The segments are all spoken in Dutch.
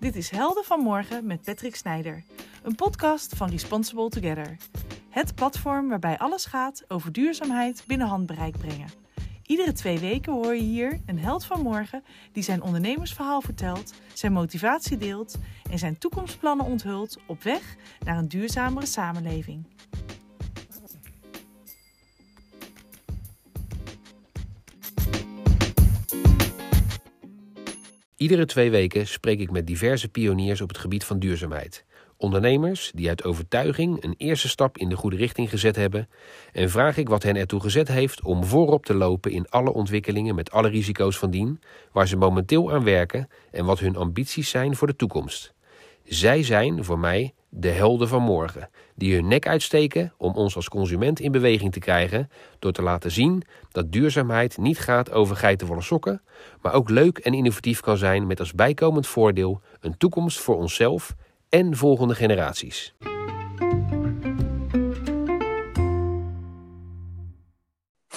Dit is Helden van Morgen met Patrick Snijder, een podcast van Responsible Together. Het platform waarbij alles gaat over duurzaamheid binnen handbereik brengen. Iedere twee weken hoor je hier een held van morgen die zijn ondernemersverhaal vertelt, zijn motivatie deelt en zijn toekomstplannen onthult op weg naar een duurzamere samenleving. Iedere twee weken spreek ik met diverse pioniers op het gebied van duurzaamheid. Ondernemers die uit overtuiging een eerste stap in de goede richting gezet hebben. En vraag ik wat hen ertoe gezet heeft om voorop te lopen in alle ontwikkelingen met alle risico's van dien, waar ze momenteel aan werken en wat hun ambities zijn voor de toekomst. Zij zijn voor mij de helden van morgen, die hun nek uitsteken om ons als consument in beweging te krijgen door te laten zien dat duurzaamheid niet gaat over geitenwolle sokken, maar ook leuk en innovatief kan zijn met als bijkomend voordeel een toekomst voor onszelf en volgende generaties.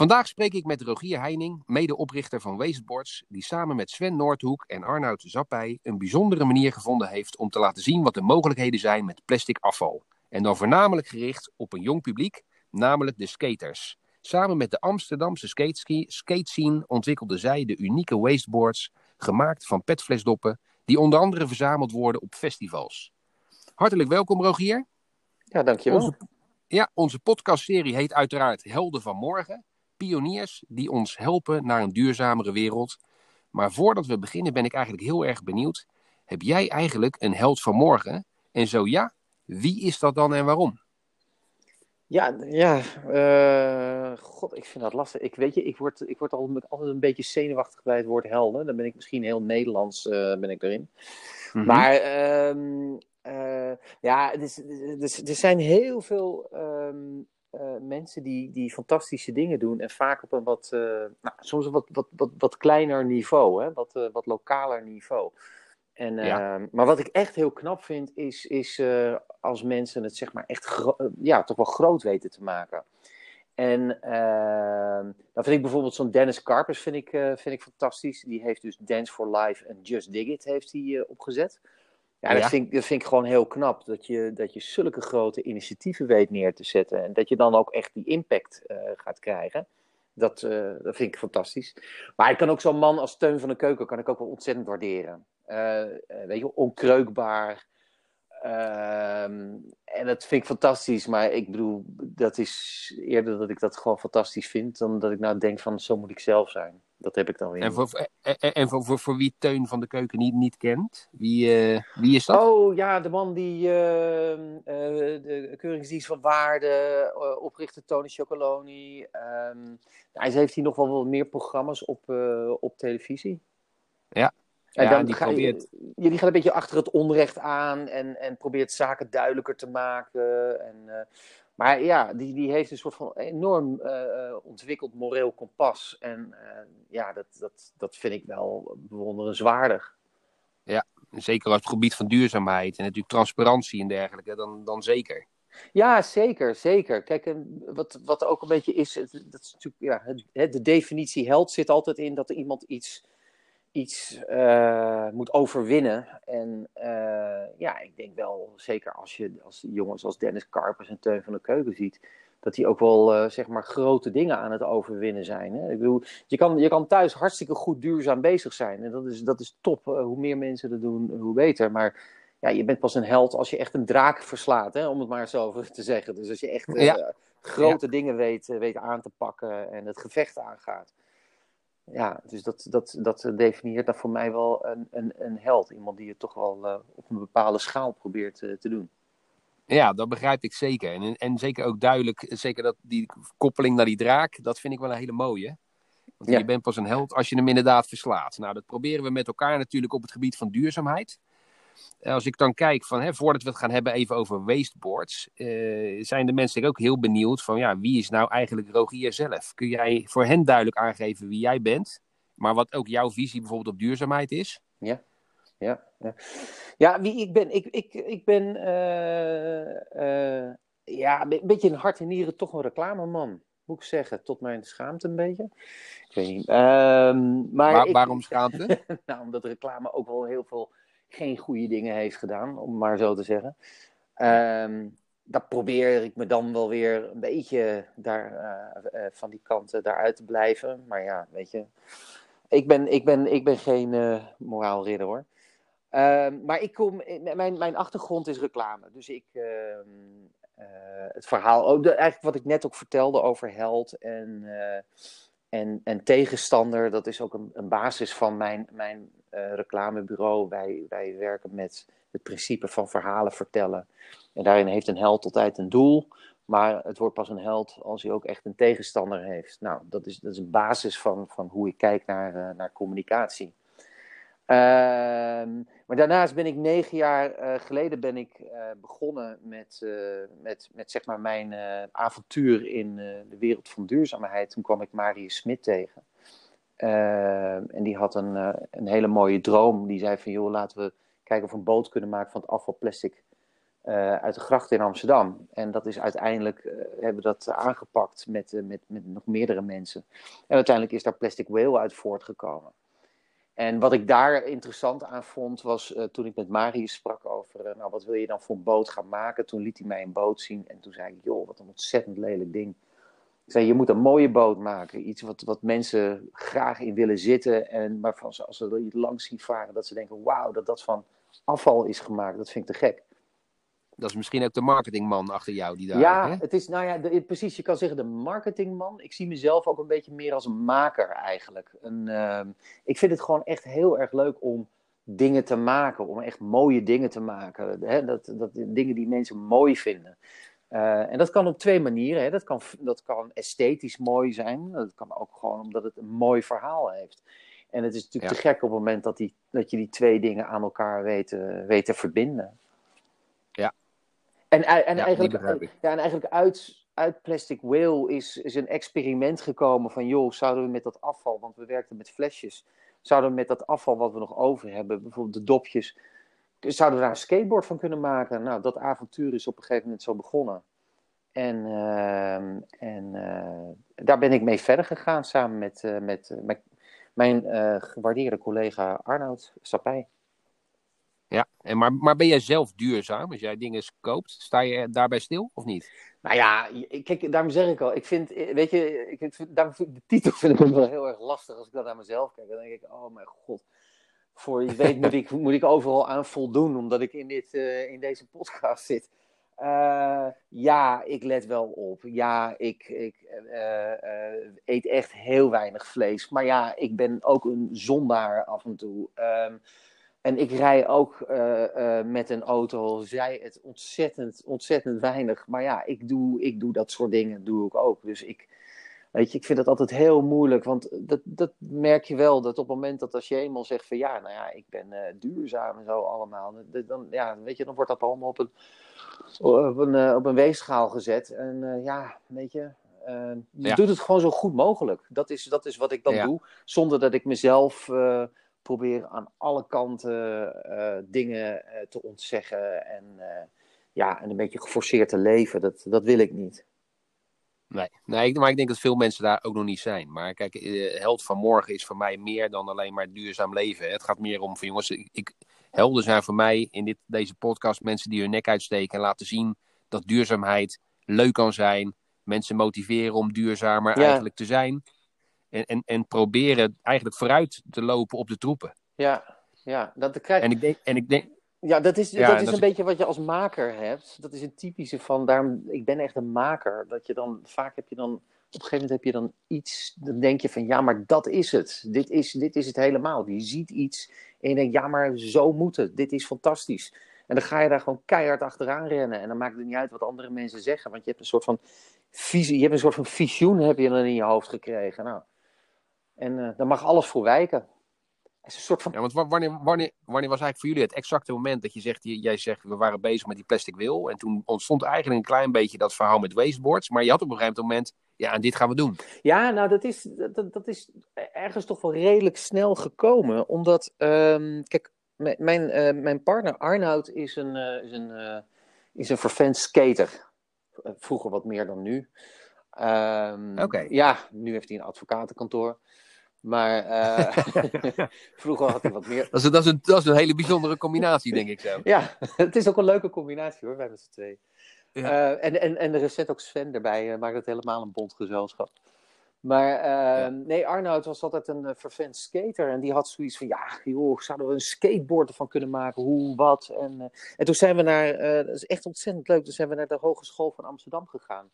Vandaag spreek ik met Rogier Heining, medeoprichter van Wasteboards, die samen met Sven Noordhoek en Arnoud Zappij een bijzondere manier gevonden heeft om te laten zien wat de mogelijkheden zijn met plastic afval. En dan voornamelijk gericht op een jong publiek, namelijk de skaters. Samen met de Amsterdamse skateski, skate scene ontwikkelden zij de unieke wasteboards, gemaakt van petflesdoppen, die onder andere verzameld worden op festivals. Hartelijk welkom, Rogier. Ja, dankjewel. Onze, ja, onze podcastserie heet uiteraard Helden van Morgen. Pioniers die ons helpen naar een duurzamere wereld. Maar voordat we beginnen ben ik eigenlijk heel erg benieuwd. Heb jij eigenlijk een held van morgen? En zo ja, wie is dat dan en waarom? Ja, ja uh, god, ik vind dat lastig. Ik weet je, ik word, ik word altijd, altijd een beetje zenuwachtig bij het woord helden. Dan ben ik misschien heel Nederlands uh, ben ik erin. -hmm. Maar um, uh, ja, er, er, er, zijn heel veel um, uh, mensen die, die fantastische dingen doen. En vaak op een wat, uh, nou, soms een wat, wat, wat, wat kleiner niveau, hè? Wat, wat lokaler niveau. En, ja. maar wat ik echt heel knap vind, is, is als mensen het zeg maar echt ja, toch wel groot weten te maken. En dan vind ik bijvoorbeeld zo'n Dennis Karpers vind ik, vind ik fantastisch. Die heeft dus Dance for Life en Just Dig It heeft hij opgezet. Ja, dat, Vind ik, dat vind ik gewoon heel knap. Dat je, dat je zulke grote initiatieven weet neer te zetten. En dat je dan ook echt die impact uh, gaat krijgen. Dat, uh, dat vind ik fantastisch. Maar ik kan ook zo'n man als Teun van de Keuken kan ik ook wel ontzettend waarderen. Uh, weet je, onkreukbaar. Ehm, en dat vind ik fantastisch. Maar ik bedoel, dat is eerder dat ik dat gewoon fantastisch vind. Dan dat ik nou denk van, zo moet ik zelf zijn. Dat heb ik dan weer. En voor, en, en voor, voor, voor wie Teun van de Keuken niet, niet kent, wie, uh, wie is dat? Oh ja, de man die uh, uh, de Keuringsdienst van Waarde oprichtte, Tony Chocoloni. Um, hij heeft hier nog wel wat meer programma's op, op televisie. Ja, en ja, dan die, probeert... je, die gaat een beetje achter het onrecht aan en, en probeert zaken duidelijker te maken. En, maar ja, die, die heeft een soort van enorm uh, ontwikkeld moreel kompas. En uh, ja, dat, dat, dat vind ik wel bewonderenswaardig. Ja, zeker op het gebied van duurzaamheid en natuurlijk transparantie en dergelijke, dan, dan zeker. Ja, zeker, zeker. Kijk, wat, wat ook een beetje is, dat is natuurlijk, ja, de definitie held zit altijd in dat er iemand iets iets uh, moet overwinnen. En uh, ja, ik denk wel, zeker als je als jongens als Dennis Karpers en Teun van de Keuken ziet, dat die ook wel uh, zeg maar grote dingen aan het overwinnen zijn. Hè? Ik bedoel, je kan, je kan thuis hartstikke goed duurzaam bezig zijn. En dat is, dat is top. hoe meer mensen dat doen, hoe beter. Maar ja, je bent pas een held als je echt een draak verslaat, hè? om het maar zo te zeggen. Dus als je echt ja. grote ja. dingen weet, weet aan te pakken en het gevecht aangaat ja, dus dat, dat, dat definieert dan voor mij wel een, een, een held. Iemand die het toch wel uh, op een bepaalde schaal probeert uh, te doen. Ja, dat begrijp ik zeker. En, en zeker ook duidelijk, zeker dat die koppeling naar die draak, dat vind ik wel een hele mooie. Want ja. je bent pas een held als je hem inderdaad verslaat. Nou, dat proberen we met elkaar natuurlijk op het gebied van duurzaamheid. Als ik dan kijk van, hè, voordat we het gaan hebben even over wasteboards, uh, zijn de mensen ook heel benieuwd van, ja, wie is nou eigenlijk Rogier zelf? Kun jij voor hen duidelijk aangeven wie jij bent, maar wat ook jouw visie bijvoorbeeld op duurzaamheid is? Ja, ja, ja. ja wie ik ben, ik, ik, ik ben, uh, uh, ja, een beetje in hart en nieren toch een reclameman moet ik zeggen, tot mijn schaamte een beetje. Ik weet niet. Um, maar Waar, ik, waarom schaamte? nou, omdat reclame ook wel heel veel geen goede dingen heeft gedaan, om maar zo te zeggen. Ehm, dat probeer ik me dan wel weer een beetje daar, uh, van die kanten daaruit te blijven. Maar ja, weet je, ik ben, ik ben, ik ben geen uh, moraalridder hoor. Ehm, maar ik kom, mijn, mijn achtergrond is reclame. Dus ik, ehm, het verhaal, oh, eigenlijk wat ik net ook vertelde over held en, en, en tegenstander, dat is ook een, een basis van mijn, mijn reclamebureau. Wij, wij werken met het principe van verhalen vertellen. En daarin heeft een held altijd een doel, maar het wordt pas een held als hij ook echt een tegenstander heeft. Nou, dat is, dat is een basis van, van hoe ik kijk naar, uh, naar communicatie. Ehm, maar daarnaast ben ik negen jaar uh, geleden ben ik, uh, begonnen met, met, met zeg maar mijn avontuur in de wereld van duurzaamheid. Toen kwam ik Marius Smit tegen. Ehm, en die had een, een hele mooie droom. Die zei van, joh, laten we kijken of we een boot kunnen maken van het afvalplastic uh, uit de gracht in Amsterdam. En dat is uiteindelijk, hebben we dat aangepakt met, met, met nog meerdere mensen. En uiteindelijk is daar Plastic Whale uit voortgekomen. En wat ik daar interessant aan vond, was toen ik met Marius sprak over, nou wat wil je dan voor een boot gaan maken? Toen liet hij mij een boot zien en toen zei ik, joh, wat een ontzettend lelijk ding. Ik zei, je moet een mooie boot maken. Iets wat, wat mensen graag in willen zitten. En waarvan ze, als ze er langs zien varen, dat ze denken, wauw, dat dat van afval is gemaakt. Dat vind ik te gek. Dat is misschien ook de marketingman achter jou die daar. Ja, hè? het is, nou ja, de, precies. Je kan zeggen de marketingman. Ik zie mezelf ook een beetje meer als een maker eigenlijk. Een, uh, ik vind het gewoon echt heel erg leuk om dingen te maken, om echt mooie dingen te maken. Hè? Dat, dat, dingen die mensen mooi vinden. Uh, en dat kan op twee manieren. Hè? Dat, kan, dat kan esthetisch mooi zijn. Dat kan ook gewoon omdat het een mooi verhaal heeft. En het is natuurlijk ja. te gek op het moment dat, die, dat je die twee dingen aan elkaar weet, uh, weet te verbinden. Ja. En, en, ja, eigenlijk, ja, en eigenlijk uit, uit Plastic Whale is, is een experiment gekomen van, joh, zouden we met dat afval, want we werkten met flesjes, zouden we met dat afval wat we nog over hebben, bijvoorbeeld de dopjes, zouden we daar een skateboard van kunnen maken? Nou, dat avontuur is op een gegeven moment zo begonnen. En, uh, en uh, daar ben ik mee verder gegaan samen met, uh, met, met mijn uh, gewaardeerde collega Arnoud Sapij. Ja, en maar, maar ben jij zelf duurzaam? Als jij dingen koopt, sta je daarbij stil of niet? Nou ja, kijk, daarom zeg ik al, ik vind, weet je, ik, daarom vind, de titel vind ik wel heel erg lastig als ik dat naar mezelf kijk. Dan denk ik, oh mijn god, voor je weet moet ik, moet ik overal aan voldoen, omdat ik in, dit, uh, in deze podcast zit. Uh, ja, ik let wel op. Ja, ik, ik uh, eet echt heel weinig vlees. Maar ja, ik ben ook een zondaar af en toe. Um, en ik rij ook met een auto, zij het ontzettend, ontzettend weinig. Maar ja, ik doe, ik doe dat soort dingen, doe ik ook. Dus ik, weet je, ik vind dat altijd heel moeilijk. Want dat, dat merk je wel, dat op het moment dat als je eenmaal zegt van ja, nou ja, ik ben duurzaam en zo allemaal. Dan, ja, weet je, dan wordt dat allemaal op een op een, op een weegschaal gezet. En ja, weet je, uh, je ja. doet het gewoon zo goed mogelijk. Dat is, dat is wat ik dan ja. doe, zonder dat ik mezelf probeer aan alle kanten dingen te ontzeggen en, ja, en een beetje geforceerd te leven. Dat, dat wil ik niet. Nee, nee, maar ik denk dat veel mensen daar ook nog niet zijn. Maar kijk, held van morgen is voor mij meer dan alleen maar duurzaam leven. Het gaat meer om van jongens, ik, helden zijn voor mij in dit, deze podcast mensen die hun nek uitsteken en laten zien dat duurzaamheid leuk kan zijn. Mensen motiveren om duurzamer ja. eigenlijk te zijn. En, en, en proberen eigenlijk vooruit te lopen op de troepen. Ja, ja dat krijg En ik denk. En ik denk ja, dat is, ja, dat is dat een is... beetje wat je als maker hebt. Dat is een typische van, daarom, ik ben echt een maker. Dat je dan, vaak heb je dan, op een gegeven moment heb je dan iets, dan denk je van, ja, maar dat is het. Dit is, dit is het helemaal. Je ziet iets en je denkt, ja, maar zo moet het. Dit is fantastisch. En dan ga je daar gewoon keihard achteraan rennen. En dan maakt het niet uit wat andere mensen zeggen. Want je hebt een soort van visie, je hebt een soort van visioen heb je dan in je hoofd gekregen. Nou, en uh, daar mag alles voor wijken. Het is een soort van... Ja, want wanneer, wanneer, wanneer was eigenlijk voor jullie het exacte moment dat je zegt, jij zegt, we waren bezig met die plastic wil. En toen ontstond eigenlijk een klein beetje dat verhaal met wasteboards. Maar je had op een gegeven moment, ja, en dit gaan we doen. Ja, nou, dat is, dat, dat is ergens toch wel redelijk snel gekomen. Omdat, um, kijk, mijn, uh, mijn partner Arnoud is een, uh, is een, uh, is een vervent skater. Vroeger wat meer dan nu. Um, Oké. Okay. Ja, nu heeft hij een advocatenkantoor. Maar uh, vroeger had hij wat meer. Dat is, dat, is een, dat is een hele bijzondere combinatie, denk ik zo. ja, het is ook een leuke combinatie hoor, wij met z'n twee. Ja. Uh, en, en, en er is ook Sven erbij, uh, maakt het helemaal een bond gezelschap. Maar uh, ja. nee, Arnoud was altijd een uh, vervent skater. En die had zoiets van, ja, joh, zouden we een skateboard ervan kunnen maken? Hoe, wat? En, uh, en toen zijn we naar, dat is echt ontzettend leuk, toen zijn we naar de Hogeschool van Amsterdam gegaan.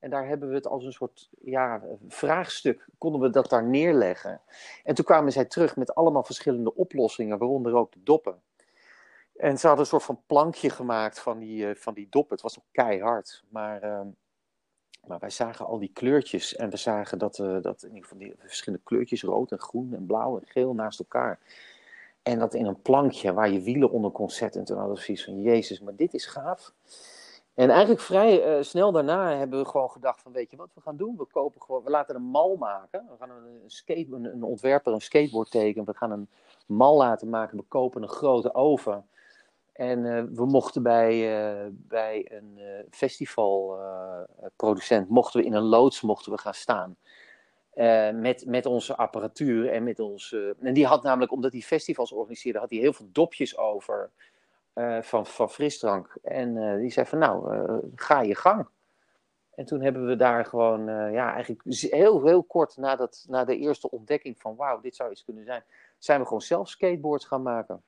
En daar hebben we het als een soort ja, vraagstuk, konden we dat daar neerleggen. En toen kwamen zij terug met allemaal verschillende oplossingen, waaronder ook de doppen. En ze hadden een soort van plankje gemaakt van die, van die doppen. Het was ook keihard, maar... ehm, maar wij zagen al die kleurtjes en we zagen dat, uh, dat in ieder geval die verschillende kleurtjes, rood en groen en blauw en geel naast elkaar. En dat in een plankje waar je wielen onder kon zetten. En toen hadden we zoiets van, jezus, maar dit is gaaf. En eigenlijk vrij uh, snel daarna hebben we gewoon gedacht van, weet je wat we gaan doen? We kopen gewoon, we laten een mal maken. We gaan een, een, ontwerper een skateboard tekenen. We gaan een mal laten maken. We kopen een grote oven. En uh, we mochten bij, uh, bij een festivalproducent, mochten we in een loods mochten we gaan staan. met, met onze apparatuur en met onze... En die had namelijk, omdat hij festivals organiseerde, had hij heel veel dopjes over van, van frisdrank. En die zei van, nou, ga je gang. En toen hebben we daar gewoon, ja, eigenlijk heel, heel kort na, dat, na de eerste ontdekking van, wauw, dit zou iets kunnen zijn, zijn we gewoon zelf skateboards gaan maken.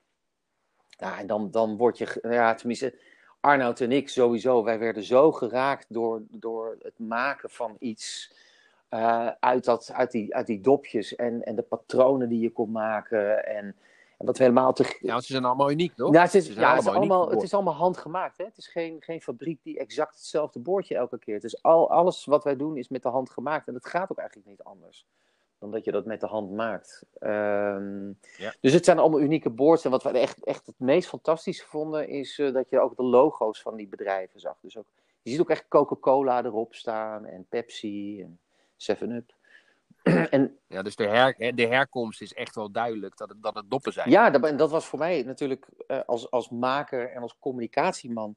Ja, en dan, dan word je, ja, tenminste, Arnoud en ik sowieso, wij werden zo geraakt door, door het maken van iets uit, dat, uit, die, uit die dopjes en, en de patronen die je kon maken. En, en wat we helemaal te... Ja, ze zijn allemaal uniek, toch? Ja, het is, ja, het is, allemaal, het is allemaal handgemaakt. Hè? Het is geen, geen fabriek die exact hetzelfde boordje elke keer. Het is al, alles wat wij doen is met de hand gemaakt. En dat gaat ook eigenlijk niet anders dan dat je dat met de hand maakt. Um, ja. Dus het zijn allemaal unieke boards. En wat we echt, echt het meest fantastische vonden, is uh, dat je ook de logo's van die bedrijven zag. Dus ook, je ziet ook echt Coca-Cola erop staan en Pepsi en 7-Up. en, ja, dus de, her, de herkomst is echt wel duidelijk dat het, dat het doppen zijn. Ja, dat, en dat was voor mij natuurlijk uh, als, als maker en als communicatieman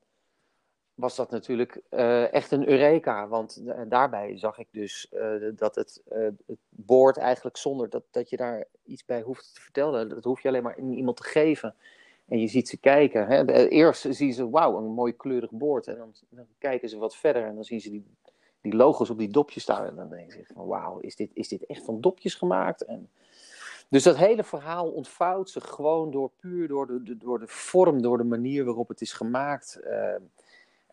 was dat natuurlijk uh, echt een eureka. Want uh, daarbij zag ik dus uh, dat het, het boord eigenlijk zonder dat, dat je daar iets bij hoeft te vertellen, dat hoef je alleen maar iemand te geven. En je ziet ze kijken. Hè? Eerst zien ze, wauw, een mooi kleurig boord. En dan, dan, kijken ze wat verder en dan zien ze die, die logos op die dopjes staan. En dan denken ze van, wauw, is dit, is dit echt van dopjes gemaakt? En, dus dat hele verhaal ontvouwt zich gewoon door puur door de, door de vorm, door de manier waarop het is gemaakt.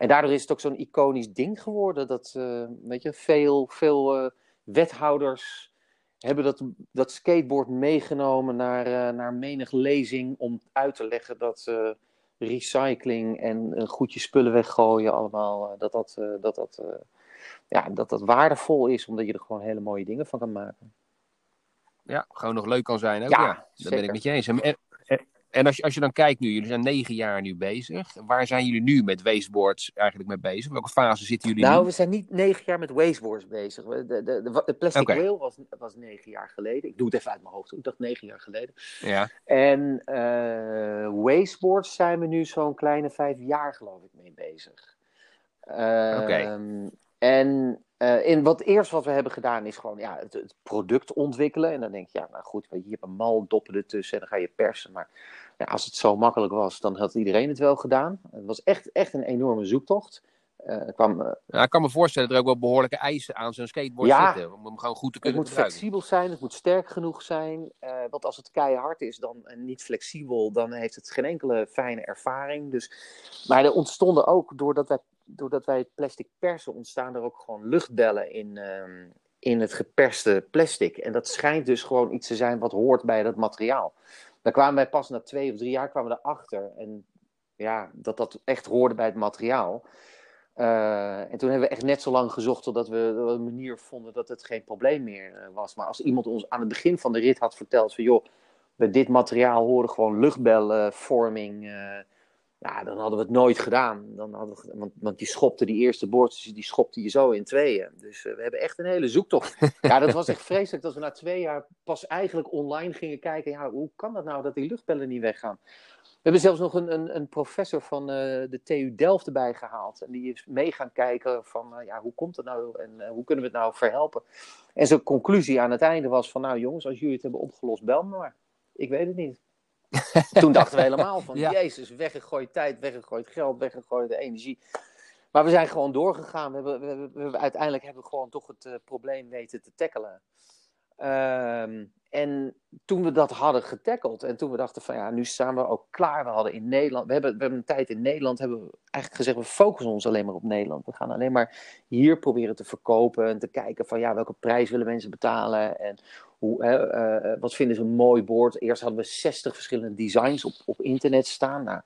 En daardoor is het ook zo'n iconisch ding geworden. Dat, uh, weet je, veel, veel uh, wethouders hebben dat, dat skateboard meegenomen naar, uh, naar menig lezing om uit te leggen dat recycling en goed je spullen weggooien allemaal, dat dat, dat, dat, ja, dat dat waardevol is, omdat je er gewoon hele mooie dingen van kan maken. Ja, gewoon nog leuk kan zijn ook. Ja, ja. dat ben ik met je eens. En, en als je, als je dan kijkt nu, jullie zijn negen jaar nu bezig. Waar zijn jullie nu met wasteboards eigenlijk mee bezig? Welke fase zitten jullie nou, nu? we zijn niet negen jaar met wasteboards bezig. De, de, de, de plastic okay. rail was, was negen jaar geleden. Ik doe het even uit mijn hoofd. Ik dacht negen jaar geleden. Ja. En uh, wasteboards zijn we nu zo'n kleine vijf jaar geloof ik mee bezig. Uh, Oké. Okay. En uh, in wat eerst wat we hebben gedaan is gewoon ja, het, het, product ontwikkelen. En dan denk je, ja, nou goed, je hebt een mal, doppen ertussen en dan ga je persen. Maar ja, als het zo makkelijk was, dan had iedereen het wel gedaan. Het was echt, echt een enorme zoektocht. Uh, kwam, uh, ja, ik kan me voorstellen dat er ook wel behoorlijke eisen aan zo'n skateboard ja, zitten. Om hem gewoon goed te kunnen Het moet gebruiken. flexibel zijn, het moet sterk genoeg zijn. Uh, want als het keihard is dan, en niet flexibel, dan heeft het geen enkele fijne ervaring. Dus, maar er ontstonden ook, doordat wij, doordat wij het plastic persen, ontstaan er ook gewoon luchtbellen in, ehm, in het geperste plastic. En dat schijnt dus gewoon iets te zijn wat hoort bij dat materiaal. Daar kwamen wij pas na twee of drie jaar kwamen we erachter. En ja, dat dat echt hoorde bij het materiaal. Uh, en toen hebben we echt net zo lang gezocht totdat we een manier vonden dat het geen probleem meer uh, was. Maar als iemand ons aan het begin van de rit had verteld van joh, bij dit materiaal horen gewoon luchtbelvorming, uh, Ja, dan hadden we het nooit gedaan. Dan hadden we, want, want die schopte die eerste boordjes, die schopte je zo in tweeën. Dus uh, we hebben echt een hele zoektocht. ja, dat was echt vreselijk dat we na twee jaar pas eigenlijk online gingen kijken. Ja, hoe kan dat nou dat die luchtbellen niet weggaan? We hebben zelfs nog een, een, een professor van uh, de TU Delft erbij gehaald. En die is mee gaan kijken van, uh, ja, hoe komt het nou en hoe kunnen we het nou verhelpen? En zijn conclusie aan het einde was van, nou jongens, als jullie het hebben opgelost, bel me maar. Ik weet het niet. Toen dachten we helemaal van, ja. jezus, weggegooid tijd, weggegooid geld, weggegooid energie. Maar we zijn gewoon doorgegaan. We hebben, we uiteindelijk hebben we gewoon toch het uh, probleem weten te tackelen. Um, en toen we dat hadden getackeld en toen we dachten van ja, nu staan we ook klaar. We hadden in Nederland, we hebben, we hebben een tijd in Nederland, hebben we eigenlijk gezegd, we focussen ons alleen maar op Nederland. We gaan alleen maar hier proberen te verkopen en te kijken van ja, welke prijs willen mensen betalen en hoe, uh, wat vinden ze een mooi boord. Eerst hadden we 60 verschillende designs op, op internet staan. Nou,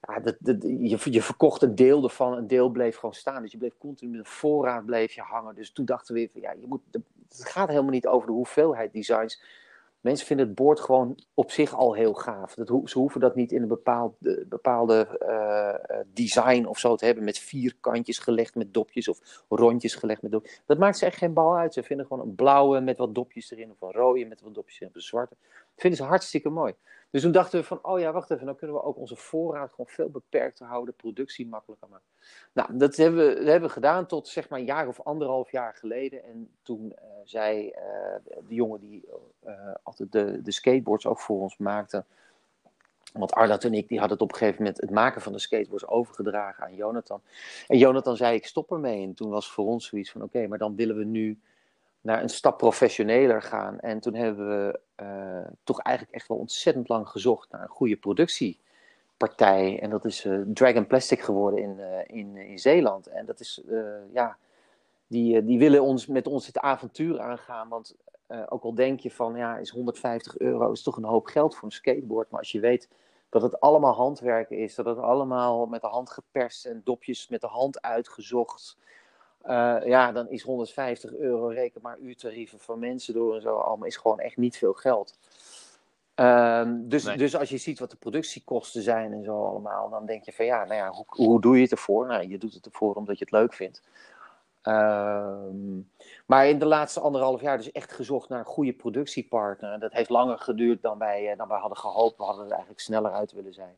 ja, dat, je, je verkocht een deel ervan, een deel bleef gewoon staan. Dus je bleef continu met een voorraad bleef je hangen. Dus toen dachten we ja, je moet, het gaat helemaal niet over de hoeveelheid designs. Mensen vinden het boord gewoon op zich al heel gaaf. Dat ze hoeven dat niet in een bepaald, bepaalde uh, design of zo te hebben. Met vier kantjes gelegd met dopjes of rondjes gelegd met dopjes. Dat maakt ze echt geen bal uit. Ze vinden gewoon een blauwe met wat dopjes erin. Of een rode met wat dopjes erin. Of een zwarte. Dat vinden ze hartstikke mooi. Dus toen dachten we van, oh ja, wacht even. Dan kunnen we ook onze voorraad gewoon veel beperkter houden. Productie makkelijker maken. Nou, dat hebben we, hebben gedaan tot zeg maar een jaar of anderhalf jaar geleden. En toen uh, zei uh, de jongen die uh, altijd de, de skateboards ook voor ons maakte. Want Ardat en ik die hadden het op een gegeven moment het maken van de skateboards overgedragen aan Jonathan. En Jonathan zei: Ik stop ermee. En toen was voor ons zoiets van: Oké, maar dan willen we nu naar een stap professioneler gaan. En toen hebben we uh, toch eigenlijk echt wel ontzettend lang gezocht naar een goede productiepartij. En dat is uh, Dragon Plastic geworden in, uh, in, in Zeeland. En dat is, ja, die, die willen ons met ons het avontuur aangaan. Want ook al denk je van, ja, is 150 euro is toch een hoop geld voor een skateboard. Maar als je weet dat het allemaal handwerken is, dat het allemaal met de hand geperst en dopjes met de hand uitgezocht uh, ja, dan is 150 euro reken maar uurtarieven van mensen door en zo allemaal is gewoon echt niet veel geld. Um, dus, nee. dus als je ziet wat de productiekosten zijn en zo allemaal, dan denk je van ja, nou ja, hoe, hoe doe je het ervoor? Nou, je doet het ervoor omdat je het leuk vindt. Um, maar in de laatste anderhalf jaar dus echt gezocht naar een goede productiepartner. Dat heeft langer geduurd dan wij, dan wij hadden gehoopt. We hadden er eigenlijk sneller uit willen zijn.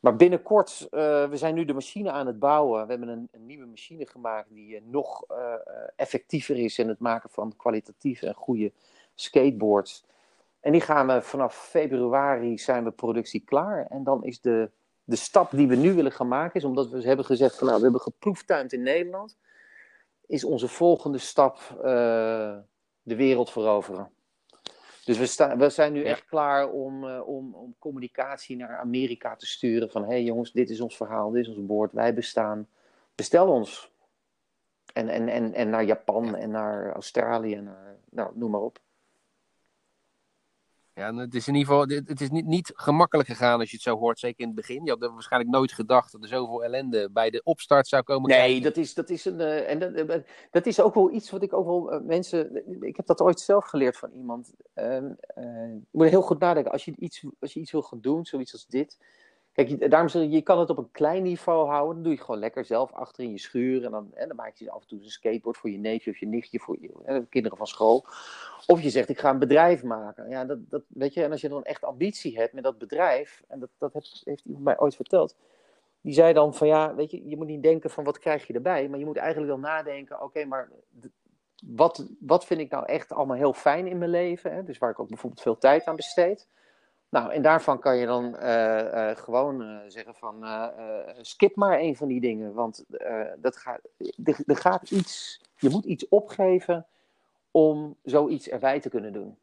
Maar binnenkort, uh, we zijn nu de machine aan het bouwen. We hebben een, een nieuwe machine gemaakt die uh, nog uh, effectiever is in het maken van kwalitatieve en goede skateboards. En die gaan we vanaf februari zijn we productie klaar. En dan is de, de stap die we nu willen gaan maken, is omdat we hebben gezegd van nou, we hebben geproeftuind in Nederland, is onze volgende stap de wereld veroveren. Dus we, staan, we zijn nu ja. echt klaar om, uh, om, om communicatie naar Amerika te sturen. Van hé hey jongens, dit is ons verhaal, dit is ons boord, wij bestaan. Bestel ons. En, en, en, en naar Japan ja. en naar Australië, naar, nou, noem maar op. Ja, het is in ieder geval het is niet, niet gemakkelijk gegaan als je het zo hoort, zeker in het begin. Je had waarschijnlijk nooit gedacht dat er zoveel ellende bij de opstart zou komen. Nee, dat is, dat is een. Uh, en dat, dat is ook wel iets wat ik ook wel uh, mensen. Ik heb dat ooit zelf geleerd van iemand. Uh, je moet heel goed nadenken. Als je, iets, als je iets wil gaan doen, zoiets als dit. Kijk, daarom zeg je kan het op een klein niveau houden. Dan doe je gewoon lekker zelf achter in je schuur. En dan, en dan maak je af en toe een skateboard voor je neefje of je nichtje, voor je kinderen van school. Of je zegt, ik ga een bedrijf maken. Ja, dat, dat, weet je, en als je dan echt ambitie hebt met dat bedrijf, en dat, dat heeft, heeft iemand mij ooit verteld. Die zei dan van ja, weet je, je moet niet denken van wat krijg je erbij. Maar je moet eigenlijk wel nadenken, oké, maar wat, wat vind ik nou echt allemaal heel fijn in mijn leven? Hè? Dus waar ik ook bijvoorbeeld veel tijd aan besteed. Nou, en daarvan kan je dan uh, uh, gewoon uh, zeggen van skip maar een van die dingen. Want dat gaat, er, er, gaat iets, je moet iets opgeven om zoiets erbij te kunnen doen.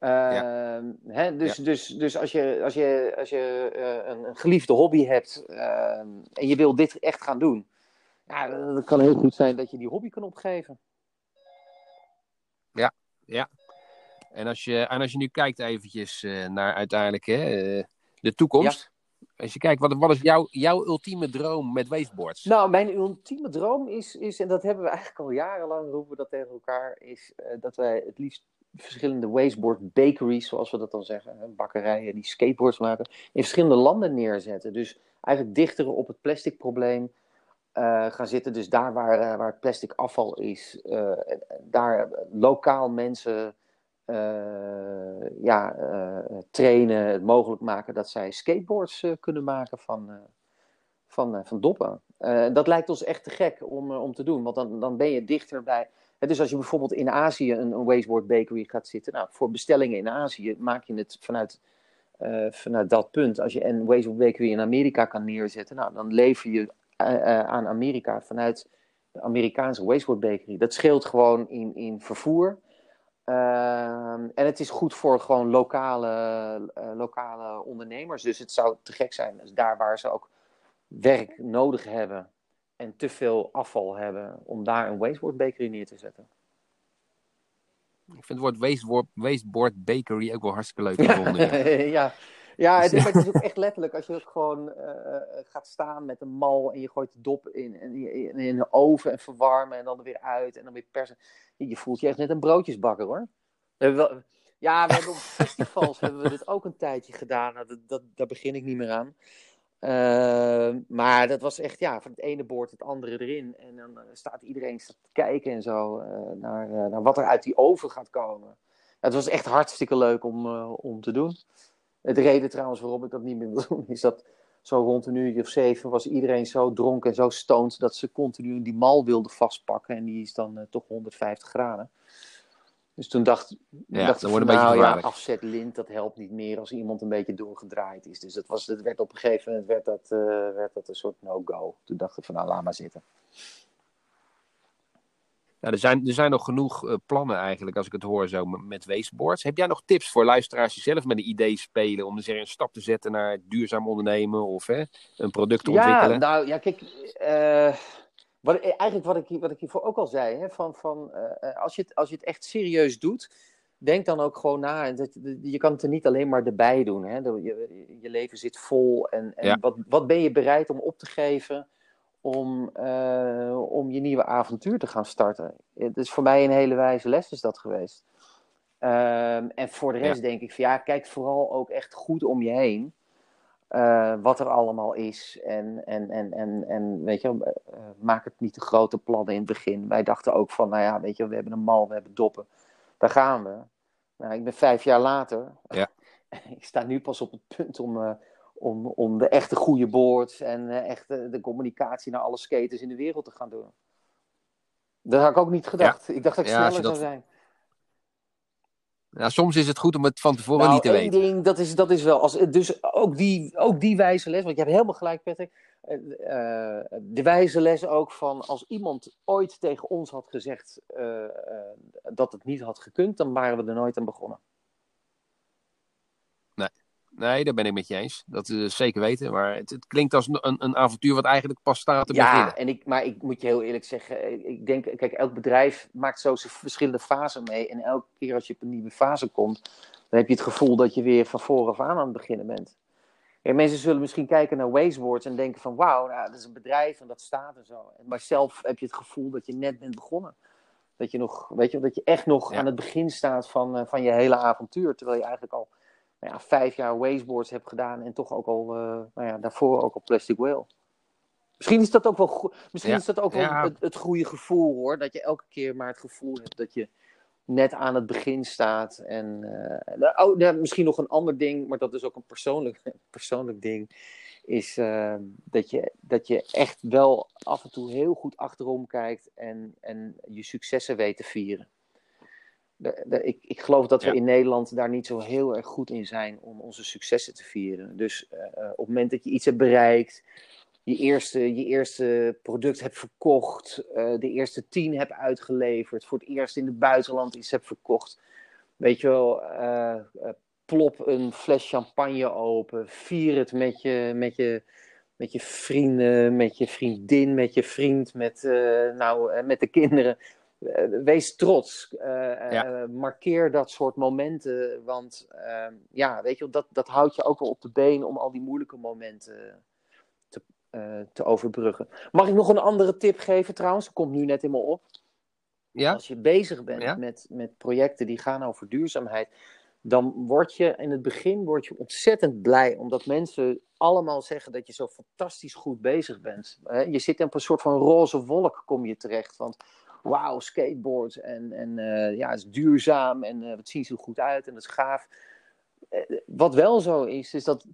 Ja. Ehm, hè, dus, ja. dus, dus als je, als je, als je een, een, geliefde hobby hebt ehm, en je wil dit echt gaan doen, ja, dan kan heel goed zijn dat je die hobby kan opgeven. Ja, ja. En als je, en als je nu kijkt eventjes uh, naar uiteindelijk hè, uh, de toekomst. Ja. Als je kijkt, wat, wat is jouw, jouw ultieme droom met waveboards? Nou, mijn ultieme droom is, is, en dat hebben we eigenlijk al jarenlang roepen dat tegen elkaar, is uh, dat wij het liefst verschillende wasteboard bakeries, zoals we dat dan zeggen, bakkerijen die skateboards maken, in verschillende landen neerzetten. Dus eigenlijk dichter op het plastic probleem uh, gaan zitten. Dus daar waar, uh, waar plastic afval is, uh, daar lokaal mensen ja, trainen, het mogelijk maken dat zij skateboards kunnen maken van, van, van doppen. dat lijkt ons echt te gek om, om te doen, want dan, dan ben je dichter bij. Dus als je bijvoorbeeld in Azië een, wasteboard bakery gaat zitten, nou, voor bestellingen in Azië maak je het vanuit vanuit dat punt, als je een Wasteboard Bakery in Amerika kan neerzetten, nou, dan lever je aan Amerika vanuit de Amerikaanse Wasteboard Bakery. Dat scheelt gewoon in, in vervoer. Uh, en het is goed voor gewoon lokale, uh, lokale ondernemers. Dus het zou te gek zijn, dus daar waar ze ook werk nodig hebben en te veel afval hebben, om daar een wasteboard bakery neer te zetten. Ik vind het woord wasteboard, wasteboard bakery ook wel hartstikke leuk gevonden. ja, ja, het, is, het is ook echt letterlijk. Als je ook gewoon uh, gaat staan met een mal en je gooit de dop in, in, in, in de oven en verwarmen en dan er weer uit en dan weer persen. Je voelt je echt net een broodjesbakker hoor. We wel, ja, we hebben op festivals hebben we dit ook een tijdje gedaan. Nou, dat, dat, daar begin ik niet meer aan. Uh, maar dat was echt, ja, van het ene boord het andere erin. En dan staat iedereen staat te kijken en zo uh, naar, naar wat er uit die oven gaat komen. Het was echt hartstikke leuk om, om te doen. De reden trouwens waarom ik dat niet meer wil doen, is dat zo rond een uur of zeven was iedereen zo dronken en zo stoned dat ze continu die mal wilden vastpakken. En die is dan uh, toch 150 graden. Dus toen dacht, ja, dacht ik van, nou ja, afzet lint, dat helpt niet meer als iemand een beetje doorgedraaid is. Dus dat, was, dat werd op een gegeven moment werd dat, uh, werd dat een soort no-go. Toen dacht ik van, nou laat maar zitten. Ja, er, zijn, er zijn nog genoeg uh, plannen eigenlijk, als ik het hoor zo, met wasteboards. Heb jij nog tips voor luisteraars die zelf met een idee spelen om dus er een stap te zetten naar duurzaam ondernemen of hè, een product te ja, ontwikkelen? nou ja, kijk, uh, wat, eigenlijk wat ik, wat ik hiervoor ook al zei, hè, van, van, uh, als, je het, als je het echt serieus doet, denk dan ook gewoon na. Dat, je kan het er niet alleen maar erbij doen. Hè. Je, je leven zit vol en, en Ja. wat, wat ben je bereid om op te geven om, uh, om je nieuwe avontuur te gaan starten? Het is voor mij een hele wijze les is dat geweest. Um, en voor de rest Ja. denk ik van ja, kijk vooral ook echt goed om je heen. Uh, wat er allemaal is. En, en, en, en, en weet je, uh, maak het niet te grote plannen in het begin. Wij dachten ook van, nou ja, weet je, we hebben een mal, we hebben doppen. Daar gaan we. Nou, ik ben vijf jaar later. Ja. ik sta nu pas op het punt om, om, om de echte goede boards en echt de communicatie naar alle skaters in de wereld te gaan doen. Dat had ik ook niet gedacht. Ja. Ik dacht dat ik Ja, sneller dat- zou zijn. Ja, soms is het goed om het van tevoren Nou, niet te weten. ding, dat is, dat is wel. Als, dus ook die, ook die wijze les, want je hebt helemaal gelijk, Patrick. Eh, eh, de wijze les ook van als iemand ooit tegen ons had gezegd eh, eh, dat het niet had gekund, dan waren we er nooit aan begonnen. Nee, daar ben ik met je eens. Dat is zeker weten. Maar het, het klinkt als een, een avontuur wat eigenlijk pas staat te ja, beginnen. en ik, maar ik moet je heel eerlijk zeggen, ik denk, kijk, elk bedrijf maakt zo zijn verschillende fasen mee. En elke keer als je op een nieuwe fase komt, dan heb je het gevoel dat je weer van vooraf aan aan het beginnen bent. Ja, mensen zullen misschien kijken naar Wasteboards en denken van wauw, nou, dat is een bedrijf en dat staat er zo. Maar zelf heb je het gevoel dat je net bent begonnen. Dat je, nog, weet je, dat je echt nog Ja. aan het begin staat van, uh, van je hele avontuur. Terwijl je eigenlijk al nou ja, vijf jaar Wasteboards hebt gedaan en toch ook al, uh, nou ja, daarvoor ook al Plastic Whale. Misschien is dat ook wel, go- misschien Ja. is dat ook wel Ja. het, het goede gevoel hoor. Dat je elke keer maar het gevoel hebt dat je net aan het begin staat. En uh, oh, misschien nog een ander ding, maar dat is ook een persoonlijk, persoonlijk ding. Is uh, dat, je, dat je echt wel af en toe heel goed achterom kijkt en, en je successen weet te vieren. De, de, ik, ik geloof dat we Ja. in Nederland daar niet zo heel erg goed in zijn om onze successen te vieren. Dus uh, op het moment dat je iets hebt bereikt, je eerste, je eerste product hebt verkocht, uh, de eerste tien hebt uitgeleverd, voor het eerst in het buitenland iets hebt verkocht. Weet je wel, uh, plop een fles champagne open, vier het met je, met je, met je vrienden, met je vriendin, met je vriend, met, nou, met de kinderen. Wees trots. Ja. markeer dat soort momenten. Want ja, weet je, dat, dat houdt je ook wel op de been om al die moeilijke momenten te, te overbruggen. Mag ik nog een andere tip geven trouwens? Dat komt nu net helemaal op. Ja? Als je bezig bent Ja? met, met projecten die gaan over duurzaamheid, dan word je in het begin word je ontzettend blij, omdat mensen allemaal zeggen dat je zo fantastisch goed bezig bent. Je zit in een soort van roze wolk, kom je terecht. Want wauw, skateboards en, en eh, ja, het is duurzaam en eh, het ziet er goed uit en het is gaaf. Eh, wat wel zo is, is dat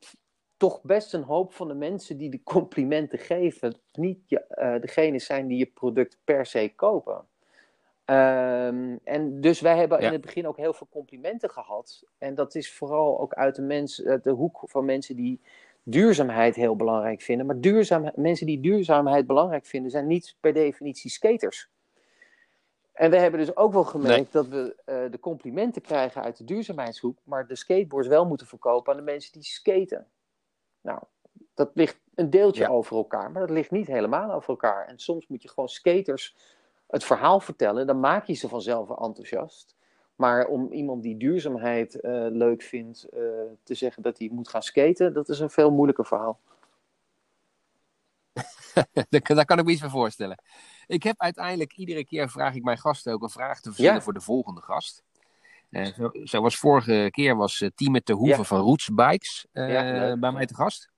toch best een hoop van de mensen die de complimenten geven, niet je, eh, degene zijn die je product per se kopen. Ehm, en dus wij hebben Ja. in het begin ook heel veel complimenten gehad. En dat is vooral ook uit de, mens, uit de hoek van mensen die duurzaamheid heel belangrijk vinden. Maar duurzaam, mensen die duurzaamheid belangrijk vinden, zijn niet per definitie skaters. En we hebben dus ook wel gemerkt dat we eh, de complimenten krijgen uit de duurzaamheidshoek, maar de skateboards wel moeten verkopen aan de mensen die skaten. Nou, dat ligt een deeltje Ja. over elkaar, maar dat ligt niet helemaal over elkaar. En soms moet je gewoon skaters het verhaal vertellen, dan maak je ze vanzelf enthousiast. Maar om iemand die duurzaamheid eh, leuk vindt eh, te zeggen dat hij moet gaan skaten, dat is een veel moeilijker verhaal. daar, kan ik me iets van voorstellen. Ik heb uiteindelijk iedere keer vraag ik mijn gasten ook een vraag te verzinnen Ja. voor de volgende gast. Eh, zo, zoals vorige keer was uh, Tieme te Hoeven Ja. van Roots Bikes eh, Ja, bij mij te gast.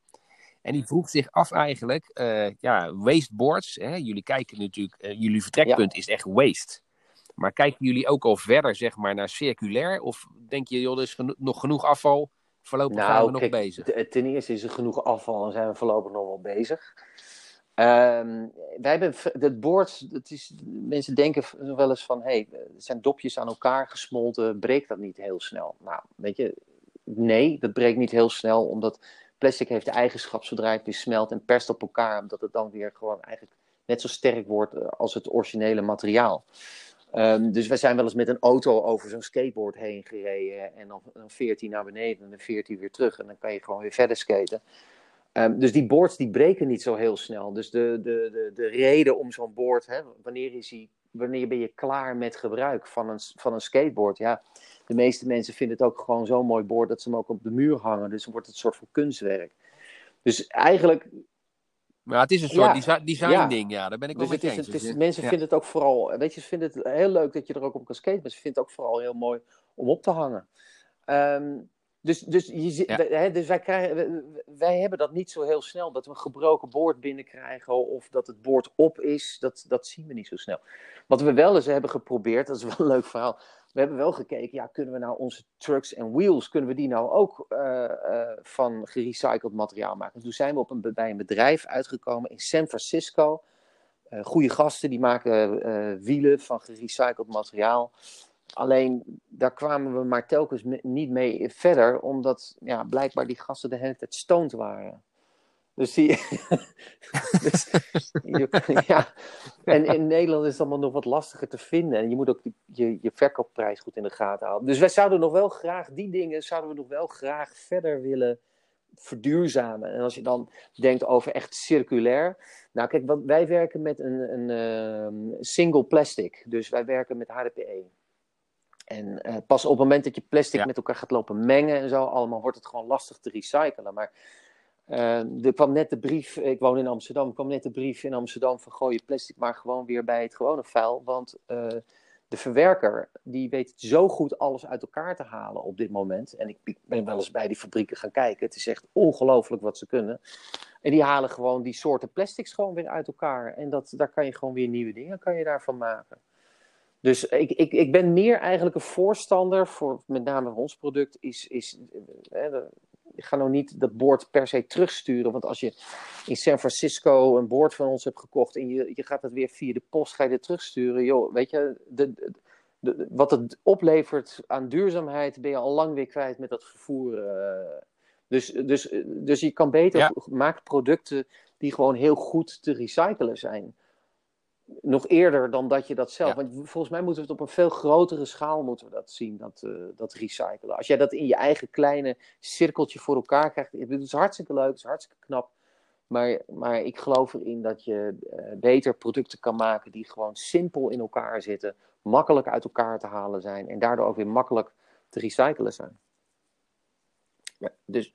En die vroeg zich af eigenlijk, eh, ja, wasteboards. Hè? Jullie kijken natuurlijk, eh, jullie vertrekpunt is echt waste. Maar kijken jullie ook al verder, zeg maar, naar circulair? Of denk je, joh, er is geno- nog genoeg afval, voorlopig zijn we nog bezig? ten eerste is er genoeg afval en zijn we voorlopig nog wel bezig. Ehm, wij hebben het boord, dat is, mensen denken wel eens van, hé, hey, zijn dopjes aan elkaar gesmolten, breekt dat niet heel snel? Nou, weet je, nee, dat breekt niet heel snel, omdat plastic heeft de eigenschap zodra het smelt en perst op elkaar, dat het dan weer gewoon eigenlijk net zo sterk wordt eh, als het originele materiaal. Ehm, dus wij zijn wel eens met een auto over zo'n skateboard heen gereden en dan, veert hij naar beneden en dan veert hij weer terug en dan kan je gewoon weer verder skaten. Ehm, dus die boards die breken niet zo heel snel. Dus de, de, de, de reden om zo'n board, hè, wanneer, is die, wanneer ben je klaar met gebruik van een, van een skateboard? Ja, de meeste mensen vinden het ook gewoon zo'n mooi board dat ze hem ook op de muur hangen. Dus dan wordt het een soort van kunstwerk. Dus eigenlijk, Maar het is een soort Ja. desi- design Ja. ding, ja, daar ben ik wel dus mee het is, eens. het is, Dus, mensen ja. vinden het ook vooral, weet je, ze vinden het heel leuk dat je er ook op kan skaten, maar ze vinden het ook vooral heel mooi om op te hangen. Ehm, dus, dus, je, Ja. hè, dus wij, krijgen, wij- hebben dat niet zo heel snel, dat we een gebroken boord binnenkrijgen of dat het boord op is, dat, dat zien we niet zo snel. Wat we wel eens hebben geprobeerd, dat is wel een leuk verhaal, we hebben wel gekeken, ja, kunnen we nou onze trucks en wheels, kunnen we die nou ook eh, eh, van gerecycled materiaal maken? Toen zijn we op een, bij een bedrijf uitgekomen in San Francisco. Eh goede gasten, die maken wielen van gerecycled materiaal. Alleen daar kwamen we maar telkens niet mee verder, omdat ja, blijkbaar die gasten de hele tijd stoned waren. Dus die. dus, je- ja. En in Nederland is het allemaal nog wat lastiger te vinden. En je moet ook je, je verkoopprijs goed in de gaten houden. Dus wij zouden nog wel graag, die dingen zouden we nog wel graag verder willen verduurzamen. En als je dan denkt over echt circulair. Nou, kijk, wij werken met een, een ehm, single plastic. Dus wij werken met HDPE. En eh, pas op het moment dat je plastic Ja. met elkaar gaat lopen mengen en zo, allemaal wordt het gewoon lastig te recyclen. Maar eh, er kwam net de brief, ik woon in Amsterdam, er kwam net de brief in Amsterdam van gooi je plastic maar gewoon weer bij het gewone vuil. Want eh, de verwerker, die weet zo goed alles uit elkaar te halen op dit moment. En ik, ik ben wel eens bij die fabrieken gaan kijken. Het is echt ongelooflijk wat ze kunnen. En die halen gewoon die soorten plastics gewoon weer uit elkaar. En dat, daar kan je gewoon weer nieuwe dingen kan je daarvan maken. Dus ik, ik, ik ben meer eigenlijk een voorstander voor met name ons product. Is, is, eh, ik ga nou niet dat boord per se terugsturen. Want als je in San Francisco een boord van ons hebt gekocht en je, je gaat het weer via de post ga je het terugsturen. Joh, weet je, de, de, de- wat het oplevert aan duurzaamheid ben je al lang weer kwijt met dat vervoer. eh. dus, dus, dus je kan beter Ja. maak producten die gewoon heel goed te recyclen zijn. Nog eerder dan dat je dat zelf. Ja. Want volgens mij moeten we het op een veel grotere schaal moeten we dat zien, dat, eh, dat recyclen. Als jij dat in je eigen kleine cirkeltje voor elkaar krijgt. Het is hartstikke leuk, het is hartstikke knap. Maar, maar ik geloof erin dat je eh, beter producten kan maken die gewoon simpel in elkaar zitten, makkelijk uit elkaar te halen zijn en daardoor ook weer makkelijk te recyclen zijn. Ja, dus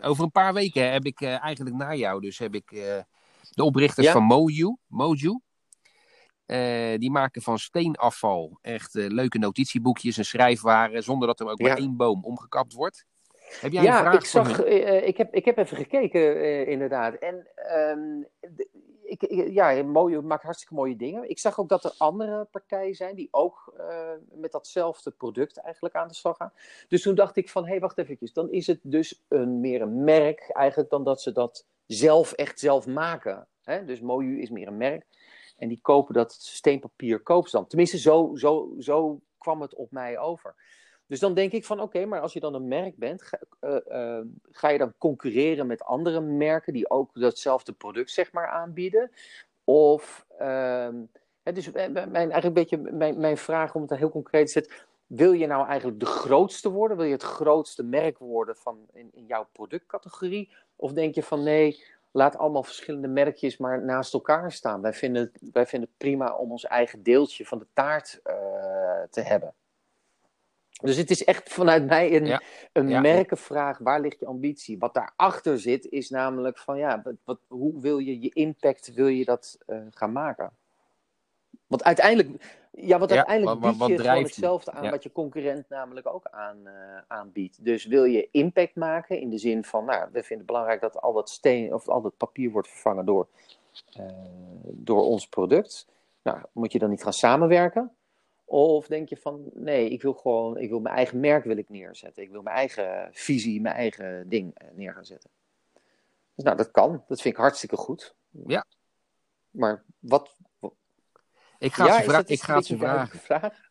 Over een paar weken heb ik eh, eigenlijk na jou, dus heb ik de oprichters Ja. van Moju, Moju. Eh, die maken van steenafval echt eh, leuke notitieboekjes en schrijfwaren, zonder dat er ook Ja. maar één boom omgekapt wordt. Heb jij een vraag ik, zag, eh, ik, heb, ik heb even gekeken, inderdaad. En de- ik, ik- ja, mooie, maakt hartstikke mooie dingen. Ik zag ook dat er andere partijen zijn die ook met datzelfde product eigenlijk aan de slag gaan. Dus toen dacht ik van, hé, hey, wacht eventjes. Dan is het dus een, meer een merk eigenlijk dan dat ze dat zelf echt zelf maken. Hè? Dus Moju is meer een merk. En die kopen dat steenpapier dan. Tenminste, zo, zo, zo kwam het op mij over. Dus dan denk ik van oké, maar als je dan een merk bent, ga, eh, eh, ga je dan concurreren met andere merken die ook datzelfde product zeg maar aanbieden? Of, ehm, dus mijn, mijn- eigenlijk een beetje mijn, mijn vraag om het heel concreet te zetten, wil je nou eigenlijk de grootste worden? Wil je het grootste merk worden van in, in jouw productcategorie? Of denk je van nee, laat allemaal verschillende merkjes maar naast elkaar staan. Wij vinden het, wij vinden het prima om ons eigen deeltje van de taart eh, te hebben. Dus het is echt vanuit mij een, Ja. een Ja. merkenvraag. Waar ligt je ambitie? Wat daarachter zit is namelijk van ja, wat, wat, hoe wil je je impact wil je dat eh, gaan maken? Want uiteindelijk, ja, want Ja, uiteindelijk wat- bied je gewoon hetzelfde aan Ja. wat je concurrent namelijk ook aan, eh, aanbiedt. Dus wil je impact maken in de zin van, nou, we vinden het belangrijk dat al dat steen of al dat papier wordt vervangen door, eh, door ons product. Nou, moet je dan niet gaan samenwerken? Of denk je van, nee, ik wil gewoon, ik wil mijn eigen merk wil ik neerzetten. Ik wil mijn eigen visie, mijn eigen ding eh, neer gaan zetten. Dus nou, dat kan. Dat vind ik hartstikke goed. Ja. Maar wat... Ik ga ze, vra- ik ga ze vragen. vraag?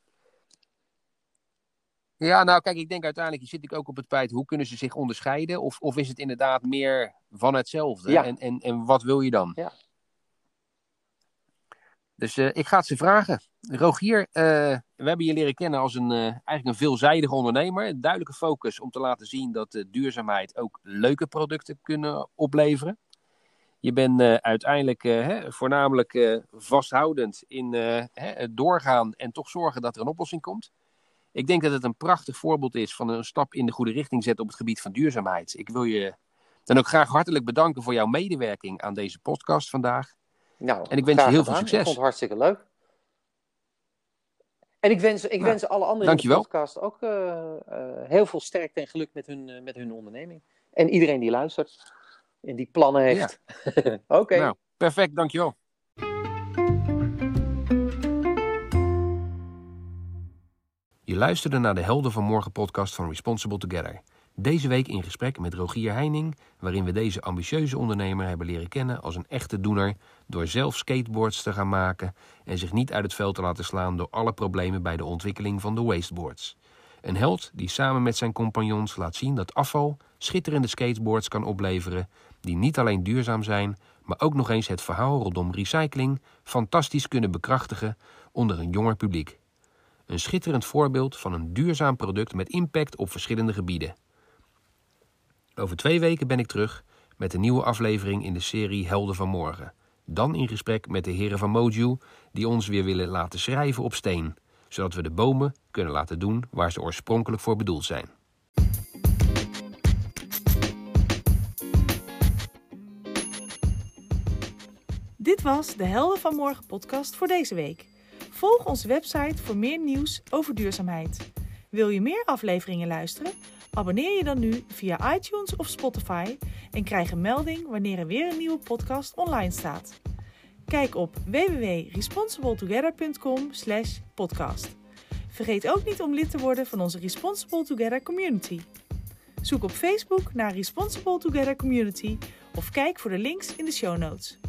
Ja, nou kijk, ik denk uiteindelijk zit ik ook op het feit, hoe kunnen ze zich onderscheiden? Of, of is het inderdaad meer van hetzelfde? Ja. En, en, en wat wil je dan? Ja. Dus eh, ik ga het ze vragen. Rogier, eh, we hebben je leren kennen als een, eh, eigenlijk een veelzijdige ondernemer. Een duidelijke focus om te laten zien dat duurzaamheid ook leuke producten kunnen opleveren. Je bent eh, uiteindelijk eh, hè, voornamelijk eh, vasthoudend in hè, het doorgaan en toch zorgen dat er een oplossing komt. Ik denk dat het een prachtig voorbeeld is van een stap in de goede richting zetten op het gebied van duurzaamheid. Ik wil je dan ook graag hartelijk bedanken voor jouw medewerking aan deze podcast vandaag. Nou, En ik wens je heel veel succes. Ik vond het hartstikke leuk. En ik wens, ik Nou, wens alle anderen in de dankjewel. podcast ook heel veel sterkte en geluk met hun, met hun onderneming. En iedereen die luistert en die plannen heeft. Oké. Nou, perfect, dankjewel. Je luisterde naar de Helden van Morgen podcast van Responsible Together. Deze week in gesprek met Rogier Heining, waarin we deze ambitieuze ondernemer hebben leren kennen als een echte doener door zelf skateboards te gaan maken en zich niet uit het veld te laten slaan door alle problemen bij de ontwikkeling van de wasteboards. Een held die samen met zijn compagnons laat zien dat afval schitterende skateboards kan opleveren die niet alleen duurzaam zijn, maar ook nog eens het verhaal rondom recycling fantastisch kunnen bekrachtigen onder een jonger publiek. Een schitterend voorbeeld van een duurzaam product met impact op verschillende gebieden. Over twee weken ben ik terug met een nieuwe aflevering in de serie Helden van Morgen. Dan in gesprek met de heren van Moju, die ons weer willen laten schrijven op steen, zodat we de bomen kunnen laten doen waar ze oorspronkelijk voor bedoeld zijn. Was de Helden van Morgen podcast voor deze week. Volg onze website voor meer nieuws over duurzaamheid. Wil je meer afleveringen luisteren? Abonneer je dan nu via iTunes of Spotify en krijg een melding wanneer er weer een nieuwe podcast online staat. Kijk op www.responsibletogether.com/podcast. Vergeet ook niet om lid te worden van onze Responsible Together community. Zoek op Facebook naar Responsible Together Community of kijk voor de links in de show notes.